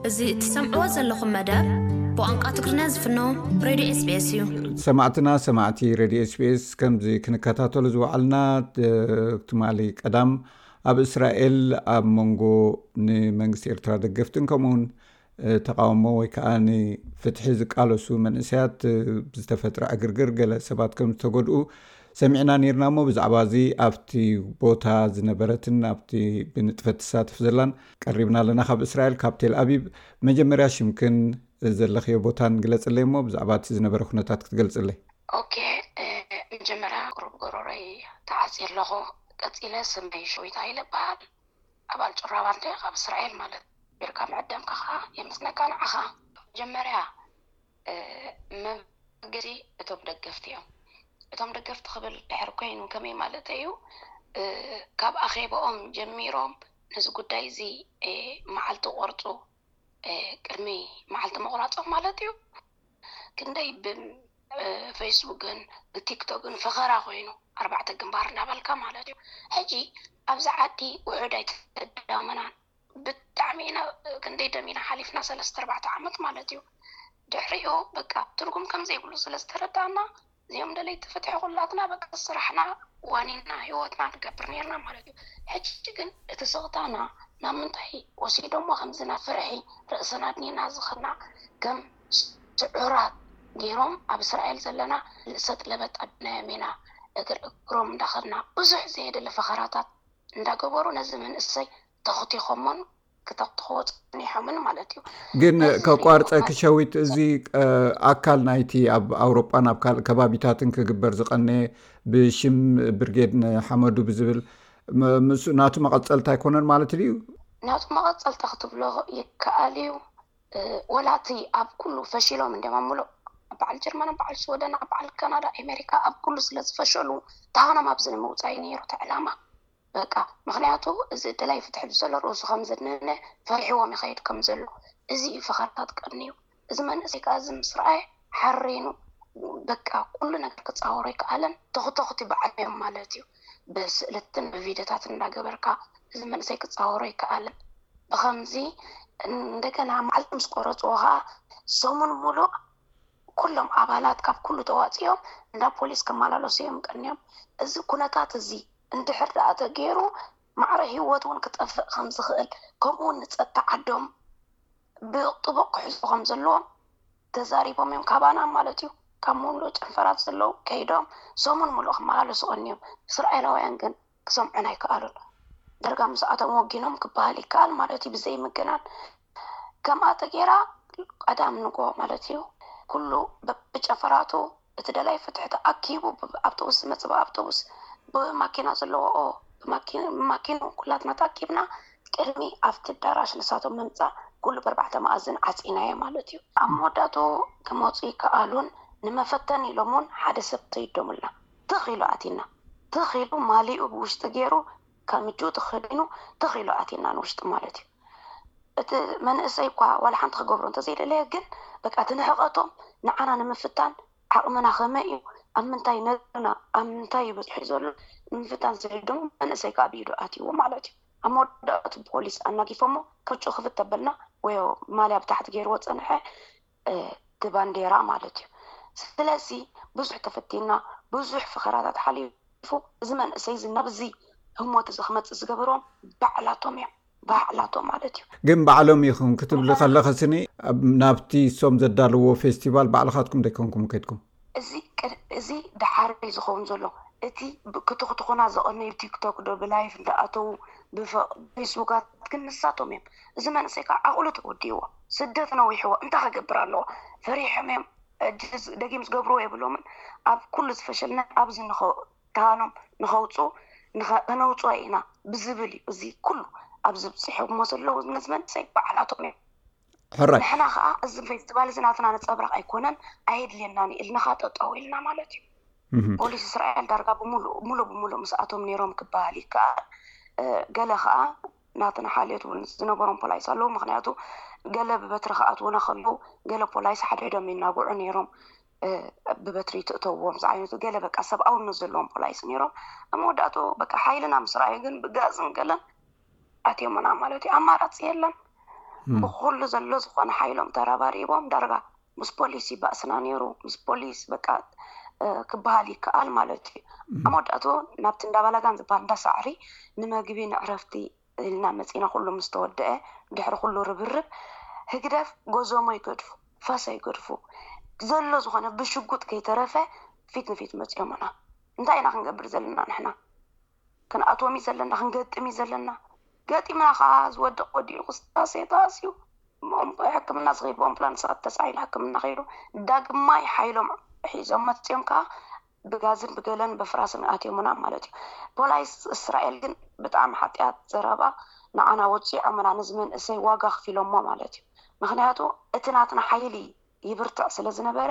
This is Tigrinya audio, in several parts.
እዚ እትሰምዕዎ ዘለኹም መደብ ብቋንቋ ትግርኛ ዝፍኖ ሬድዮ ኤስቢኤስ እዩ። ሰማዕትና ሰማዕቲ ሬድዮ ኤስቢኤስ ከምዚ ክንከታተሉ ዝወዓልና ትማሊ ቀዳም ኣብ እስራኤል ኣብ መንጎ ንመንግስቲ ኤርትራ ደገፍትን ከምኡውን ተቓውሞ ወይ ከኣ ንፍትሒ ዝቃለሱ መንእሰያት ብዝተፈጥረ ዕግርግር ገለ ሰባት ከም ዝተጎድኡ ሰሚዕና ነርና እሞ ብዛዕባ እዚ ኣብቲ ቦታ ዝነበረትን ኣብቲ ብንጥፈት ትሳትፍ ዘላን ቀሪብና ኣለና ካብ እስራኤል ካብ ቴል ኣቢብ መጀመርያ ሽምክን ዘለኽዮ ቦታን ግለጽለይ እሞ ብዛዕባ እቲ ዝነበረ ኩነታት ክትገልጽለይ መጀመርያ ቁሩብ ጎሮሮይ ተዓጽየ ኣለኹ ቀጺለ ስመይ ሸዊት ሃይለ ይበሃል ኣባል ጩራ ባንዴ ካብ እስራኤል ማለት ጌርካ ምዕዳምካ ከኣ የመስግነካ ንዓኻ መጀመርያ መብ ገዚ እቶም ደገፍቲ እዮም እቶም ደገፍቲ ክብል ድሕር ኮይኑ ከመይ ማለት እዩ ካብ ኣኼበኦም ጀሚሮም ነዚ ጉዳይ እዚ መዓልቲ ቆርጹ ቅድሚ መዓልቲ ምቁራፆም ማለት እዩ ክንደይ ብፈስቡክን ብቲክቶክን ፈኸራ ኮይኑ ኣርባዕተ ግንባር እናበልካ ማለት እዩ ሕጂ ኣብዚ ዓዲ ውሑድ ኣይተዳመናን ብጣዕሚ ኢና ክንደይ ደም ኢና ሓሊፍና ሰለስተ ኣርባዕተ ዓመት ማለት እዩ ድሕሪኡ በቃ ትርጉም ከምዘይብሉ ስለዝተረዳእና እዚኦም ደለይቲ ፍትሒ ኩላትና በቃ ስራሕና ዋኒንና ሂወትና ንገብር ኔርና ማለት እዩ ሕጂ ግን እቲ ስቅታና ናብ ምንታይ ወሲዶሞ ከምዚ ናብ ፍርሒ ርእስና ኣድኒና ዝክና ከም ስዑራት ጌሮም ኣብ እስራኤል ዘለና ልእሰጥ ለበጥ ኣቢናዮም ኢና እግር እግሮም እንዳከድና ብዙሕ ዘየድሊ ፈኸራታት እንዳገበሩ ነዚ መንእሰይ ተኩቲኮሞን ክተኽትኽዎ ፀኒሖምን ማለት እዩ ግን ከቋርፀኪ ሸዊት እዚ ኣካል ናይቲ ኣብ ኣውሮጳን ኣብ ካልእ ከባቢታትን ክግበር ዝቀነየ ብሽም ብርጌድ ንሓመዱ ብዝብል ምስ ናቱ መቐፀልቲ ኣይኮነን ማለት ድዩ ናቱ መቐፀልታ ክትብሎ ይከኣል እዩ ወላቲ ኣብ ኩሉ ፈሽሎም እንዲም ኣብ ምሉእ በዓል ጀርመን በዓል ሽወደን በዓል ካናዳ ኣሜሪካ ኣብ ኩሉ ስለዝፈሸሉ ተሃኖም ኣብዚ ንምውፃእ እዩ ነይሩ እቲ ዕላማ በቃ ምኽንያቱ እዚ ደላይ ፍትሒ ብዘሎ ርእሱ ከም ዘድነነ ፈሪሕዎም ይኸይድ ከም ዘሎ እዚ እዩ ፈኸራታት ቀንዩ እዚ መንእሰይ ከኣ እዚ ምስ ረኣየ ሓሪኑ በቃ ኩሉ ነገር ክጻወሮ ኣይከኣለን ተኹተኹቲ በዓል እዮም ማለት እዩ ብስእልትን ብቪድዮታትን እንዳገበርካ እዚ መንእሰይ ክጻወሮ ኣይከኣልን ብኸምዚ እንደገና መዓልቲ ምስ ቆረጽዎ ከኣ ሰሙን ሙሉእ ኩሎም ኣባላት ካብ ኩሉ ተዋጽኦም እንዳ ፖሊስ ክመላለሱ እዮም ቀንዮም እዚ ኩነታት እዚ እንድሕር ደኣ ተገይሩ ማዕረ ህይወት እውን ክጠፍእ ከም ዝኽእል ከምኡ እውን ንፀጥታ ዓዶም ብጥቡቕ ክሕዙ ከም ዘለዎም ተዛሪቦም እዮም ካባና ማለት እዩ ካብ ምሉእ ጨንፈራት ዘለዉ ከይዶም ሰሙን ምሉእ ክመላለሱ ቐንዮም እስራኤላውያን ግን ክሰምዑን ኣይከኣሉን ደርጋ ምስኣቶም ወጊኖም ክበሃል ይከኣል ማለት እዩ ብዘይምግናን ከምኣ ተገይራ ቀዳም ንጎ ማለት እዩ ኩሉ ብጨፈራቱ እቲ ደላይ ፍትሒ ተኣኪቡ ብኣውቶቡስ ዝመጽእ ብኣውቶቡስ ብማኪና ዘለዎኦ ብማኪኑ ኩላትና ተኣኪብና ቅድሚ ኣብቲ ኣዳራሽ ንሳቶም ምምጻእ ኩሉ በርባዕተ መኣዝን ዓጺናዮ ማለት እዩ። ኣብ መወዳእትኡ ክመጹ ይከኣሉን ንመፈተኒ ኢሎምውን ሓደ ሰብ ተይዶምልና ትኽ ኢሉ ኣቲና ትኽ ኢሉ ማልይኡ ብውሽጢ ጌሩ ካብ ምጅኡ ተኸዲኑ ትኽ ኢሉ ኣቲና ንውሽጢ ማለት እዩ። እቲ መንእሰይ እኳ ዋላ ሓንቲ ክገብሮ እንተዘይደለየ ግን በቃ እቲ ንሕቐቶም ንዓና ንምፍታን ዓቕምና ከመይ እዩ ኣብ ምንታይ ነጥብና ኣብ ምንታይ እዩ በፂሑ ዘሎ ንምፍታን ዝዕድሙ መንእሰይ ከዓ ብኢዱ ኣትይዎ ማለት እዩ ኣብ መወዳእቱ ፖሊስ ኣናጊፎሞ ፑጩ ክፍት ተበልና ወዮ ማልያ ብታሕቲ ገይርዎ ፀንሐ ግባንዴራ ማለት እዩ ስለዚ ብዙሕ ተፈቲና ብዙሕ ፈኸራታት ሓሊፉ እዚ መንእሰይ እዚ ናብዚ ህሞት እዚ ክመፅእ ዝገበርዎም ባዕላቶም እዮም ባዕላቶም ማለት እዩ ግን ባዕሎም ይኹን ክትብሊ ከለኸስኒ ናብቲ ሶም ዘዳልዎ ፌስቲቫል ባዕልኻትኩም ደይኮንኩም ከይድኩም እዚ ደሓር እዩ ዝኸውን ዘሎ እቲ ብክትኩትኩና ዘቀነዩ ቲክቶክ ዶ ብላይፍ እንዳኣተዉ ብፈስቡካት ግን ንሳቶም እዮም እዚ መንእሰይ ካኣ ዓቅሉ ተወዲእዎ ስደት ነዊሕዎ እንታይ ክገብር ኣለዎ ፈሪሖም እዮም ሕጂ ደጊም ዝገብርዎ የብሎምን ኣብ ኩሉ ዝፈሸልና ኣብዚ ንክታሃኖም ንከውጽኡ ከነውጽኦ ኢና ብዝብል እዩ እዚ ኩሉ ኣብዚ ብጺሖሞ ዘለዉ ነዚ መንእሰይ ባዕላቶም እዮም ሕራይ ንሕና ከኣ እዚ ፌስቲቫል እዚ ናትና ነጸብራቅ ኣይኮነን ኣየድልየናን እዩ እልናካ ጠጠው ኢልና ማለት እዩ ፖሊስ እስራኤል ዳርጋ ብምሉእ ሙሉእ ብምሉእ ምስኣቶም ነይሮም ክበሃል ይከኣል ገለ ከዓ ናትና ሓልዮት እውን ዝነበሮም ፖላይስ ኣለዉ ምክንያቱ ገለ ብበትሪ ክኣትዉና ከለዉ ገለ ፖላይስ ሓድሕዶም ይናግዑ ነይሮም ብበትሪ ትእተዎም ዝዓይነቱ ገለ በቃ ሰብኣውነት ዘለዎም ፖላይስ ነይሮም ኣብ መወዳእቱ በቃ ሓይልና ምስ ረኣዩ ግን ብጋዝን ገለን ኣትዮሙና ማለት እዩ ኣማራፂ የለን ብኩሉ ዘሎ ዝኮነ ሓይሎም ተረባሪቦም ዳርጋ ምስ ፖሊስ እዩ ባእስና ነይሩ ምስ ፖሊስ በቃ ክበሃል ይከኣል ማለት እዩ ኣብ መወዳእቱ ናብቲ እንዳባላጋን ዝበሃል እንዳሳዕሪ ንመግቢ ንዕረፍቲ ኢልና መፂና ኩሉ ምስ ተወደአ ድሕሪ ኩሉ ርብርብ ህግደፍ ጎዞሞ ይገድፉ ፈሰ ይገድፉ ዘሎ ዝኮነ ብሽጉጥ ከይተረፈ ፊት ንፊት መፂኦሙና እንታይ ኢና ክንገብር ዘለና ንሕና ክንኣትዎም እዩ ዘለና፣ ክንገጥም እዩ ዘለና፣ ገጢምና ከኣ ዝወድቕ ወዲቑ ክሳስየ ተኣስዩ ብኡንብዑ ሕክምና ዝኸይድ ብኦምፕላንሳት ተጻዒኑ ሕክምና ከይዱ ዳግማይ ሓይሎም ሒዞም መጺኦም ከኣ ብጋዝን ብገለን ብፍራስን ኣትዮሙና ማለት እዩ። ፖላይስ እስራኤል ግን ብጣዕሚ ሓጥያት ዘረባ ንዓና ወጺዖምና ንዚ መንእሰይ ዋጋ ኣኽፊሎሞ ማለት እዩ። ምኽንያቱ እቲ ናትና ሓይሊ ይብርትዕ ስለ ዝነበረ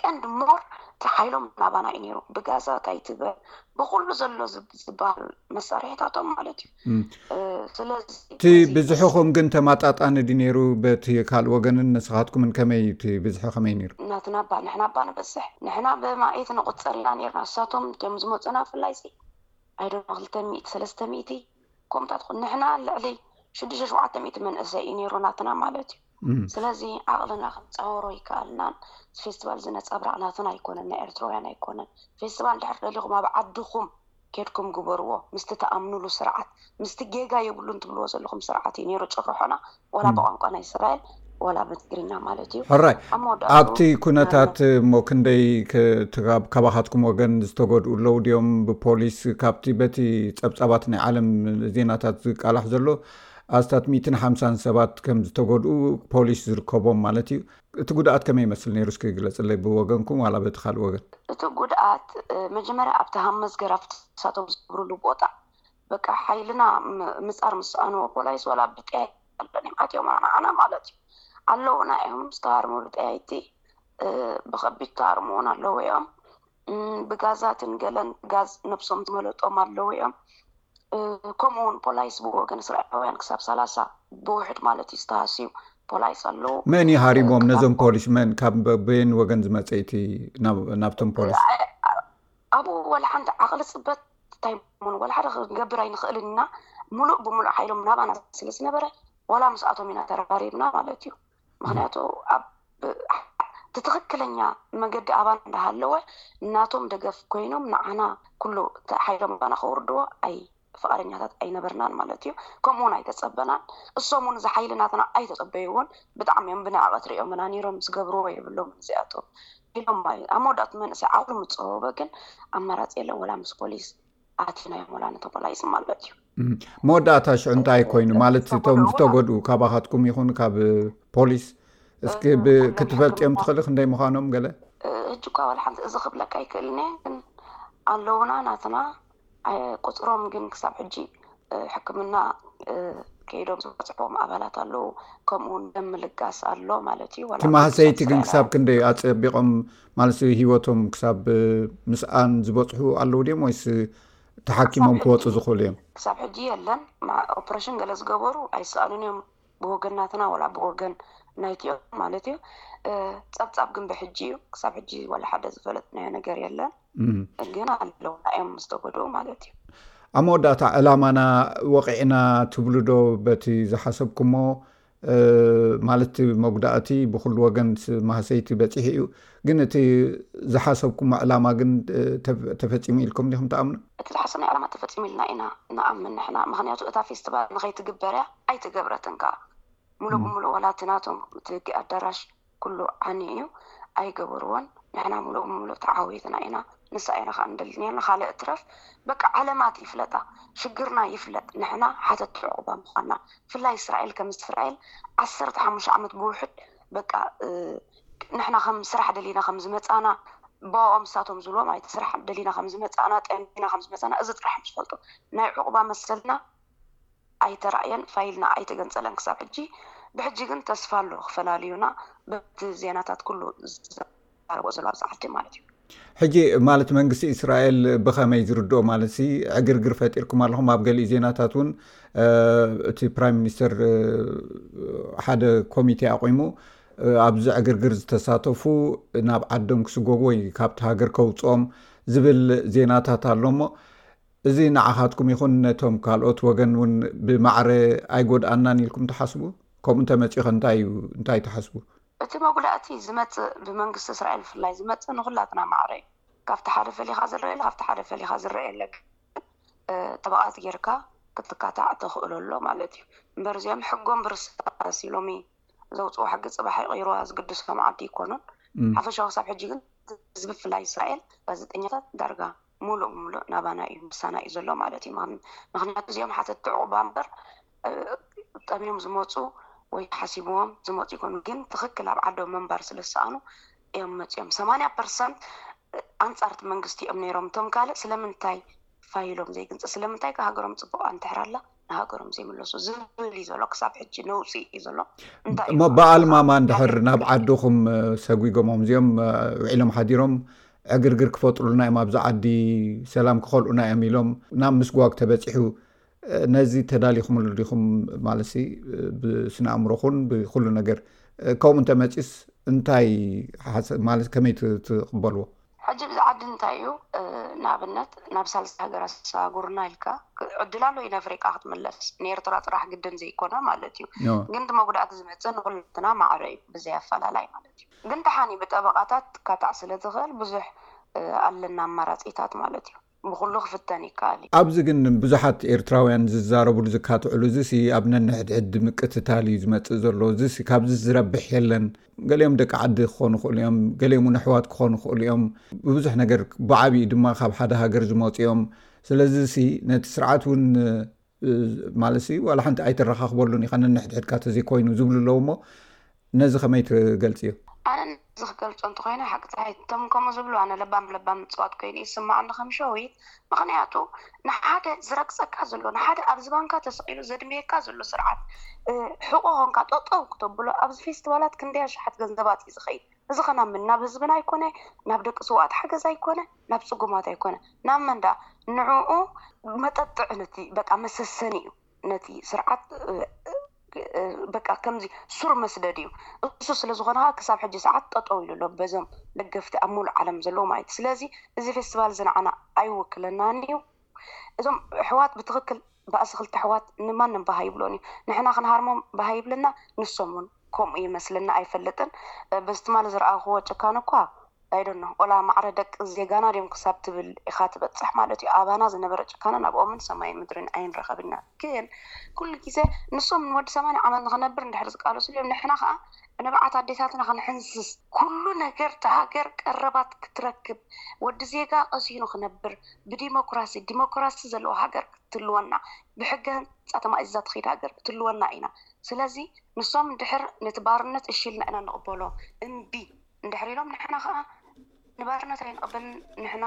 ቀንዲ ሞር እቲ ሓይሎም ናባና እዩ ነይሩ ብጋዛ ታይ ትበል ብኩሉ ዘሎ ዝበሃል መሳርሒታቶም ማለት እዩ ስለዚ እቲ ብዝሕኹም ግን ተማጣጣኒ ድዩ ነይሩ በቲ ካልእ ወገንን ንስኻትኩምን ከመይ እዩ እቲ ብዝሒ ከመይ ነይሩ ናትና እባ ንሕና እባ ንበዝሕ ንሕና ብማኢት ንቁፀር ኢና ነርና ንሳቶም እቶም ዝመፁና ብፍላይ ሲ ኣይዶ ክልተ ሚእቲ ሰለስተ ሚእቲ ከምኡታት ንሕና ልዕሊ ሽዱሽተ ሸውዓተ ሚእቲ መንእሰይ እዩ ነይሩ ናትና ማለት እዩ ስለዚ ዓቕልና ክንጻወሮ ኣይከኣልናን። እዚ ፌስቲቫል እዚ ነጸብራቕ ናትና ኣይኮነን፣ ናይ ኤርትራውያን ኣይኮነን። ፌስቲቫል እንድሕር ደሊኹም ኣብ ዓድኹም ኬድኩም ግበርዎ፣ ምስቲ ትኣምኑሉ ስርዓት፣ ምስቲ ጌጋ የብሉን ትብልዎ ዘለኹም ስርዓት እዩ ነይሩ ጭርሖና፣ ዋላ ብቋንቋ ናይ እስራኤል ዋላ ብትግርኛ ማለት እዩ። ሕራይ ኣብ መወዳእትኡ ኣብቲ ኩነታት እሞ ክንደይ ክትካብ ካባኻትኩም ወገን ዝተጎድኡ ኣለዉ ድዮም ብፖሊስ ካብቲ በቲ ጸብጻባት ናይ ዓለም ዜናታት ዝቃላሕ ዘሎ ኣስታት ሚእትን ሓምሳን ሰባት ከም ዝተጎድኡ ፖሊስ ዝርከቦም ማለት እዩ። እቲ ጉድኣት ከመይ ይመስል ነይሩ እስኪ ግለፅለይ ብወገንኩም ዋላ በቲ ካልእ ወገን። እቲ ጉድኣት መጀመርያ ኣብቲ ሃመዝ ገራፍትሳቶም ዝገብርሉ ቦታ በቃ ሓይልና ምፃር ምስ ሰኣንዎ ፖላይስ ዋላ ብጠያይቲ ኣሎኒም ኣትዮም ንዓና ማለት እዩ ኣለዉና እዮም ዝተሃርሙ ብጠያይቲ ብኸቢድ ተሃርሙ እውን ኣለዉ እዮም። ብጋዛትን ገለን ጋዝ ነብሶም ዝመለጦም ኣለዉ እዮም ከምኡ ውን ፖላይስ ብወገን እስራኤላውያን ክሳብ ሰላሳ ብውሕድ ማለት እዩ ዝተሃስዩ ፖላይስ ኣለዉ መን እዩ ሃሪሞም ነዞም ፖሊስ መን ካብ በየን ወገን ዝመፀይቲ ናብቶም ፖሊስ ኣብኡ ወላ ሓንቲ ዓቕሊ ፅበት እንታይ ን ወላ ሓደ ክንገብር ኣይንኽእልን ኢና ሙሉእ ብምሉእ ሓይሎም ናባና ስለ ዝነበረ ዋላ ምስኣቶም ኢና ተረባሪብና ማለት እዩ ምክንያቱ ኣብ እቲ ትክክለኛ መገዲ ኣባና እንዳሃለወ ናቶም ደገፍ ኮይኖም ንዓና ኩሉ እቲ ሓይሎም ኣባና ከውርድዎ ኣይ ፍቃደኛታት ኣይነበርናን ማለት እዩ ከምኡ ውን ኣይተጸበናን እሶም ውን እዚ ሓይሊ ናትና ኣይተጸበይዎን ብጣዕሚ እዮም ብንዕቀት ሪኦምና ኔሮም ዝገብርዎ የብሎምን እዚኣቶም ኢሎም ኣብ መወዳእትኡ መንእሰይ ዓቅሉ ምጸበበ ግን ኣማራጺ የለን ወላ ምስ ፖሊስ ኣቲናዮ ሞላ ንተቆላይ ዝማልበት እዩ መወዳእታ ሽዑ እንታይ ኮይኑ ማለት እቶም ዝተጎድኡ ካባካትኩም ይኹን ካብ ፖሊስ እስኪ ክትፈልጥዮም ትኽእል ክንደይ ምዃኖም ገለ እጅ እኳ ዋላ ሓንቲ እዚ ክብለካ ይክእልኒ ግን ኣለውና ናትና ቁፅሮም ግን ክሳብ ሕጂ ሕክምና ከይዶም ዝበፅሕዎም ኣባላት ኣለው ከምኡውን ደም ምልጋስ ኣሎ ማለት እዩ ማህሰይቲ ግን ክሳብ ክንደይ ኣፀቢቆም ማለትስ ሂወቶም ክሳብ ምስኣን ዝበፅሑ ኣለዉ ድዮም ወይስ ተሓኪሞም ክወፁ ዝኽእሉ እዮም? ክሳብ ሕጂ የለን ኦፕረሽን ገለ ዝገበሩ ኣይሰኣኑን እዮም ብወገናትና ዋላ ብወገን ናይቲኦም ማለት እዩ ፀብፃብ ግን ብሕጂ እዩ ክሳብ ሕጂ ዋላ ሓደ ዝፈለጥናዮ ነገር የለን ግን ኣለውና እዮም ምስ ተጎድኡ ማለት እዩ ኣብ መወዳእታ ዕላማና ወቂዕና ትብሉ ዶ በቲ ዝሓሰብኩሞ ማለት እቲ መጉዳእቲ ብኩሉ ወገን ማህሰይቲ በፂሑ እዩ ግን እቲ ዝሓሰብኩሞ ዕላማ ግን ተፈፂሙ ኢልኩም ዲኩም ትኣምኑ? እቲ ዝሓሰብናዮ ዕላማ ተፈፂሙ ኢልና ኢና ንኣምን ንሕና ምክንያቱ እታ ፌስቲቫል ንከይትግበር እያ ኣይተገብረትን ከዓ ሙሉእ ብሙሉእ ዋላ እቲ ናቶም እቲ ኣዳራሽ ኩሉ ዓንዩ እዩ ኣይገበርዎን ንሕና ሙሉእ ብሙሉእ ተዓዊትና ኢና ንሳ ኢና ከኣ ንደሊ ኔርና ካልእ ትረፍ በቃ ዓለማት ይፍለጣ ሽግርና ይፍለጥ ንሕና ሓተቲ ዑቁባ ምኳና ብፍላይ እስራኤል ከም እስራኤል ዓሰርተ ሓሙሽተ ዓመት ብውሑድ በቃ ንሕና ከም ስራሕ ደሊና ከም ዝመጻና ባኦም ንሳቶም ዝብልዎም ኣይተ ስራሕ ደሊና ከም ዝመጻና ጠሚና ከም ዝመጻና እዚ ጥራሕ ምስ ፈልጡ ናይ ዑቁባ መሰልና ኣይተራእየን ፋይልና ኣይተገንጸለን ክሳብ ሕጂ ብሕጂ ግን ተስፋ ኣሎ ክፈላልዩና በቲ ዜናታት ኩሉ ዝዛረቦ ዘሎ ኣብዚ ዓዲ ማለት እዩ ሕጂ ማለት መንግስቲ እስራኤል ብኸመይ ዝርድኦ ማለት ሲ ዕግርግር ፈጢርኩም ኣለኹም ኣብ ገሊእ ዜናታት እውን እቲ ፕራይም ሚኒስተር ሓደ ኮሚቴ ኣቑሙ ኣብዚ ዕግርግር ዝተሳተፉ ናብ ዓዶም ክስጎብ ወይ ካብቲ ሃገር ከውፅኦም ዝብል ዜናታት ኣሎ ሞ እዚ ንዓኻትኩም ይኹን ነቶም ካልኦት ወገን እውን ብማዕረ ኣይጎድኣናን ኢልኩም ትሓስቡ? ከምኡ እንተመጺኡኸ እንታይ እዩ እንታይ ትሓስቡ? እቲ መጉዳእቲ ዝመጽእ ብመንግስቲ እስራኤል ብፍላይ ዝመጽእ ንኹላትና ማዕረ እዩ። ካብቲ ሓደ ፈሊኻ ዝረኤ ኣሎ፣ ካብቲ ሓደ ፈሊኻ ዝረኤ የለን ግን ጥብቓት ጌርካ ክትካታዕ ተኽእሎ ኣሎ ማለት እዩ። እምበር እዚኦም ሕጎም ብርሳስ እዩ ሎሚ ዘውጽእዋ ሕጊ ጽባሕ ይቕይርዋ ዝግድሶም ዓዲ ኣይኮኑን። ሓፈሻዊ ክሳብ ሕጂ ግን ህዝቢ ብፍላይ እስራኤል ጋዜጠኛታት ዳርጋ ሙሉእ ብሙሉእ ናባና እዩ ምሳና እዩ ዘሎ ማለት እዩ ማሚ ምክንያቱ እዚኦም ሓተቲ ዕቁባ እምበር ጠምዮም ዝመፁ ወይ ሓሲብዎም ዝመፁ ይኮኑ ግን ትክክል ኣብ ዓዶም ምንባር ስለ ዝሰኣኑ እዮም መፅኦም ሰማንያ ፐርሰንት ኣንፃርቲ መንግስቲ እዮም ነይሮም እቶም ካልእ ስለምንታይ ፋይሎም ዘይግንፅ ስለምንታይ ከ ሃገሮም ፅቡቅ ኣንትሕራላ ንሃገሮም ዘይምለሱ ዝብል እዩ ዘሎ ክሳብ ሕጂ ነውፂ እዩ ዘሎ እሞ በዓል ማማ እንድሕር ናብ ዓድኹም ሰጒጎሞም እዚኦም ውዒሎም ሓዲሮም ዕግርግር ክፈጥሩልና እዮም ኣብዚ ዓዲ ሰላም ክኸልኡና እዮም ኢሎም ናብ ምስጓግ ተበፂሑ ነዚ ተዳሊኹምሉ ዲኹም ማለት ብስነ ኣእምሮኹን ብኩሉ ነገር ከምኡ እንተመፂስ እንታይ ማለት ከመይ ትቕበልዎ ሕጂ ብዚ ዓዲ እንታይ እዩ ንኣብነት ናብ ሳልሳይ ሃገራት ኣሰጋጉሩና ኢልካ ዕድል ኣሎ እዩ ነፍሪቃ ክትምለስ ንኤርትራ ጥራሕ ግድን ዘይኮነ ማለት እዩ ግን እቲ መጉዳእቲ ዝመጽእ ንኩላትና ማዕረ እዩ ብዘይ ኣፈላላይ ማለት እዩ ግን ደሓን እዩ ብጠበቃታት ክትካታዕ ስለ ትክእል ብዙሕ ኣለና ኣማራጺታት ማለት እዩ። ብኹሉ ክፍተን ይከኣል እዩ። ኣብዚ ግን ብዙሓት ኤርትራውያን ዝዛረቡሉ ዝካትዕሉ እዚሲ ኣብ ነንሕድሕድ ምቅትታል እዩ ዝመጽእ ዘሎ እዚሲ ካብዚ ዝረብሕ የለን ገሊኦም ደቂ ዓዲ ክኾኑ ይኽእሉ እዮም ገሊኦም ውን ኣሕዋት ክኾኑ ይኽእሉ እዮም ብብዙሕ ነገር ብዓቢኡ ድማ ካብ ሓደ ሃገር ዝመጹ እዮም ስለዚሲ ነቲ ስርዓት ውን ማለትሲ ዋላ ሓንቲ ኣይትረኻኽበሉን ኢኻ ነንሕድሕድካ ተዘይኮይኑ ዝብሉ ኣለዉ እሞ ነዚ ከመይ ትገልፅዮ? ኣነ ነዚ ክገልፆ እንተኾይነ ሓቂ ፀሓይ እቶም ከምኡ ዝብሉ ኣነ ለባም ለባም ምፅዋት ኮይኑ እዩ ዝስመዓኒ ከም ሸዊት ምኽንያቱ ንሓደ ዝረግፀካ ዘሎ ንሓደ ኣብ ዝባንካ ተሰቒሉ ዘድምየካ ዘሎ ስርዓት ሕቖ ኮንካ ጠጠው ክተብሎ ኣብዚ ፌስቲቫላት ክንደይ ኣሽሓት ገንዘባት እዩ ዝኸይድ እዚ ከ ናብ ምን ናብ ህዝብና ኣይኮነ ናብ ደቂ ስውኣት ሓገዝ ኣይኮነ ናብ ጽጉማት ኣይኮነ ናብ መን ድኣ ንዕኡ መጠጥዕ ነቲ በቃ መሰሰኒ እዩ ነቲ ስርዓት በቃ ከምዚ ሱር መስደድ እዩ እሱ ስለ ዝኾነ ከዓ ክሳብ ሕጂ ሰዓት ጠጠው ኢሉ ኣሎ በዞም ደገፍቲ ኣብ ሙሉእ ዓለም ዘለዎ ማለት እዩ ስለዚ እዚ ፌስቲቫል እዚ ንዓና ኣይውክለናን እዩ እዞም ኣሕዋት ብትክክል ባእሲ ክልተ ኣሕዋት ንማንም ባህ ኣይብሎን እዩ ንሕና ክንሃርሞም ባህ ይብለና ንሶም ውን ከምኡ ይመስለኒ ኣይፈልጥን በዚ ትማሊ ዝረኣክዎ ጭካነ እኳ I don't know ወላ ማዕረ ደቂ ዜጋና ድዮም ክሳብ ትብል ኢካ ትበጽሕ ማለት እዩ ኣባና ዝነበረ ጭካነ ናብኦምን ሰማይን ምድርን ኣይንራከብን ኢና ግን ኩሉ ግዜ ንሶም ንወዲ ሰማንያ ዓመት ንክነብር እንድሕር ዝቃለስሉዮም ንሕና ከኣ ንብዓት ኣዴታትና ክንሕንስስ ኩሉ ነገር እታ ሃገር ቀረባት ክትረክብ ወዲ ዜጋ ቀሲኑ ክነብር ብዲሞክራሲ ዲሞክራሲ ዘለዋ ሃገር ክትህልወና ብሕገ ህንጻ ተማኢዝዛ ትኸይድ ሃገር ክትህልወና ኢና ስለዚ ንሶም እንድሕር ነቲ ባርነት እሺ ኢልና ኢና ንቕበሎ እምቢ እንድሕር ኢሎም ንሕና ኸኣ ንባርነት ኣይንቕበልን ንሕና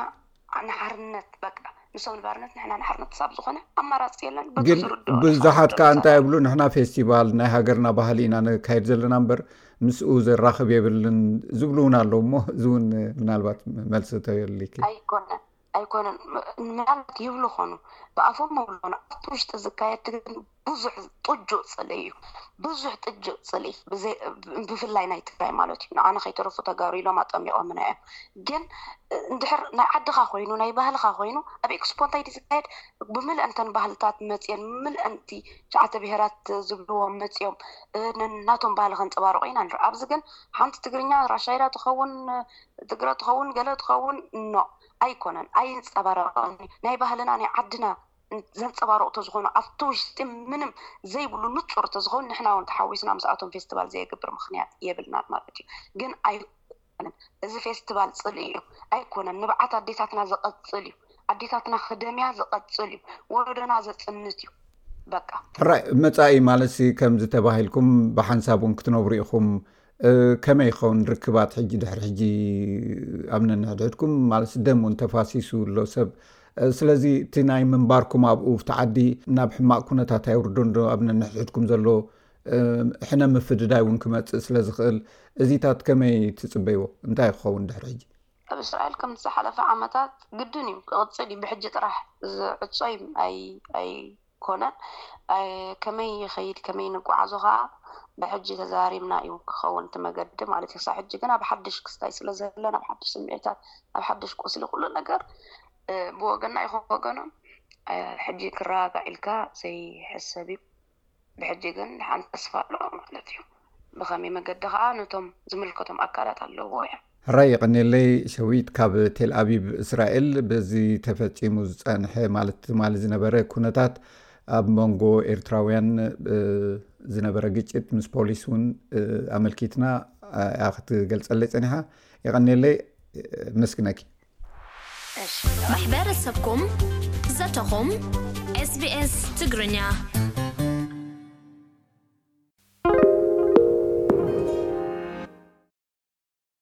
ንሓርነት በቃ ንሶም ንባርነት ንሕና ንሓርነት ክሳብ ዝኾነ ኣማራፂ የለን ግን ብዙሓት ከዓ እንታይ ይብሉ ንሕና ፌስቲቫል ናይ ሃገርና ባህሊ ኢና ነካየድ ዘለና እምበር ምስኡ ዘራኽብ የብልን ዝብሉ እውን ኣለዉ እሞ እዚ እውን ምናልባት መልሲ ተልይኪ ኣይኮነን ኣይኮነን ምናልባት ይብሉ ኾኑ ብኣፎም መብልኾኑ ኣብቲ ውሽጢ ዝካየድ ግን ብዙሕ ጥጁእ ፅል እዩ ብዙሕ ጥጁእ ፅል ብፍላይ ናይ ትግራይ ማለት እዩ ንዓነ ከይተረፉ ተጋሩ ኢሎም ኣጠሚቖምና እዮም ግን እንድሕር ናይ ዓድኻ ኮይኑ ናይ ባህልኻ ኮይኑ ኣብ ኤክስፖ እንታይ ድዩ ዝካየድ ብምልእንተን ባህልታት መፅኦን ምልእንቲ ሸዓተ ብሄራት ዝብልዎም መፅኦም ነናቶም ባህሊ ከንፀባርቁ ኢና ንርኢ ኣብዚ ግን ሓንቲ ትግርኛ ራሻይዳ ትኸውን ትግረ ትኸውን ገለ ትኸውን ኖ ኣይኮነን ኣይንፀባረቀን ናይ ባህልና ናይ ዓድና ዘንፀባርቁ ተዝኾኑ ኣብቲ ውሽጢ ምንም ዘይብሉ ንፁር ተዝኸውን ንሕና እውን ተሓዊስና ምስኣቶም ፌስቲቫል ዘየግብር ምክንያት የብልናን ማለት እዩ ግን ኣይ ኣይኮነን እዚ ፌስትባል ጽልኢ እዩ ኣይኮነን ንብዓት ኣዴታትና ዘቀጽል እዩ ኣዴታትና ክደምያ ዘቀጽል እዩ ወሎዶና ዘጽንት እዩ በቃ ሕራይ መጻኢ ማለትሲ ከምዚ ተባሂልኩም ብሓንሳብ እውን ክትነብሩ ኢኹም ከመይ ይኸውን ርክባት ሕጂ ድሕሪ ሕጂ ኣብ ነንሕድሕድኩም ማለት ደም እውን ተፋሲሱ ኣሎ ሰብ ስለዚ እቲ ናይ ምንባርኩም ኣብኡ ብቲ ዓዲ ናብ ሕማቅ ኩነታት ኣይውርዶንዶ ኣብ ነንሕድሕድኩም ዘሎ ሕነ ምፍድዳይ እውን ክመፅእ ስለዝኽእል እዚታት ከመይ ትፅበይዎ? እንታይ ክኸውን ድሕሪ ሕጂ? ኣብ እስራኤል ከምቲ ዝሓለፈ ዓመታት ግድን እዩ ክቕፅል እዩ ብሕጂ ጥራሕ ዝዕፆ ኣይኮነን ከመይ ይኸይድ ከመይ ንጓዓዞ ከዓ ብሕጂ ተዘራሪብና እዩ ክኸውን እቲ መገዲ ማለት እዩ ክሳብ ሕጂ ግን ኣብ ሓድሽ ክስታይ ስለዘለና ኣብ ሓድሽ ስምዒታት ኣብ ሓድሽ ቁስሊ ኩሉ ነገር ብወገንና ይኹን ብወገኖም ሕጂ ክረጋጋእ ኢልካ ዘይሕሰብ እዩ። ብሕጂ ግን ሓንቲ ተስፋ ኣሎ ማለት እዩ ብከመይ መገዲ ከኣ ነቶም ዝምልከቶም ኣካላት ኣለውዎ እዮም። ሕራይ የቐኔለይ ሸዊት ካብ ቴልኣቪቭ እስራኤል በዚ ተፈጺሙ ዝጸንሐ ማለት ትማሊ ዝነበረ ኩነታት ኣብ መንጎ ኤርትራውያን ዝነበረ ግጭት ምስ ፖሊስ እውን ኣመልኪትና ክትገልጸለይ ጸኒሓ የቐኔለይ መስግነኪ ማሕበረሰብኩም ዘተኹም SBS ትግርኛ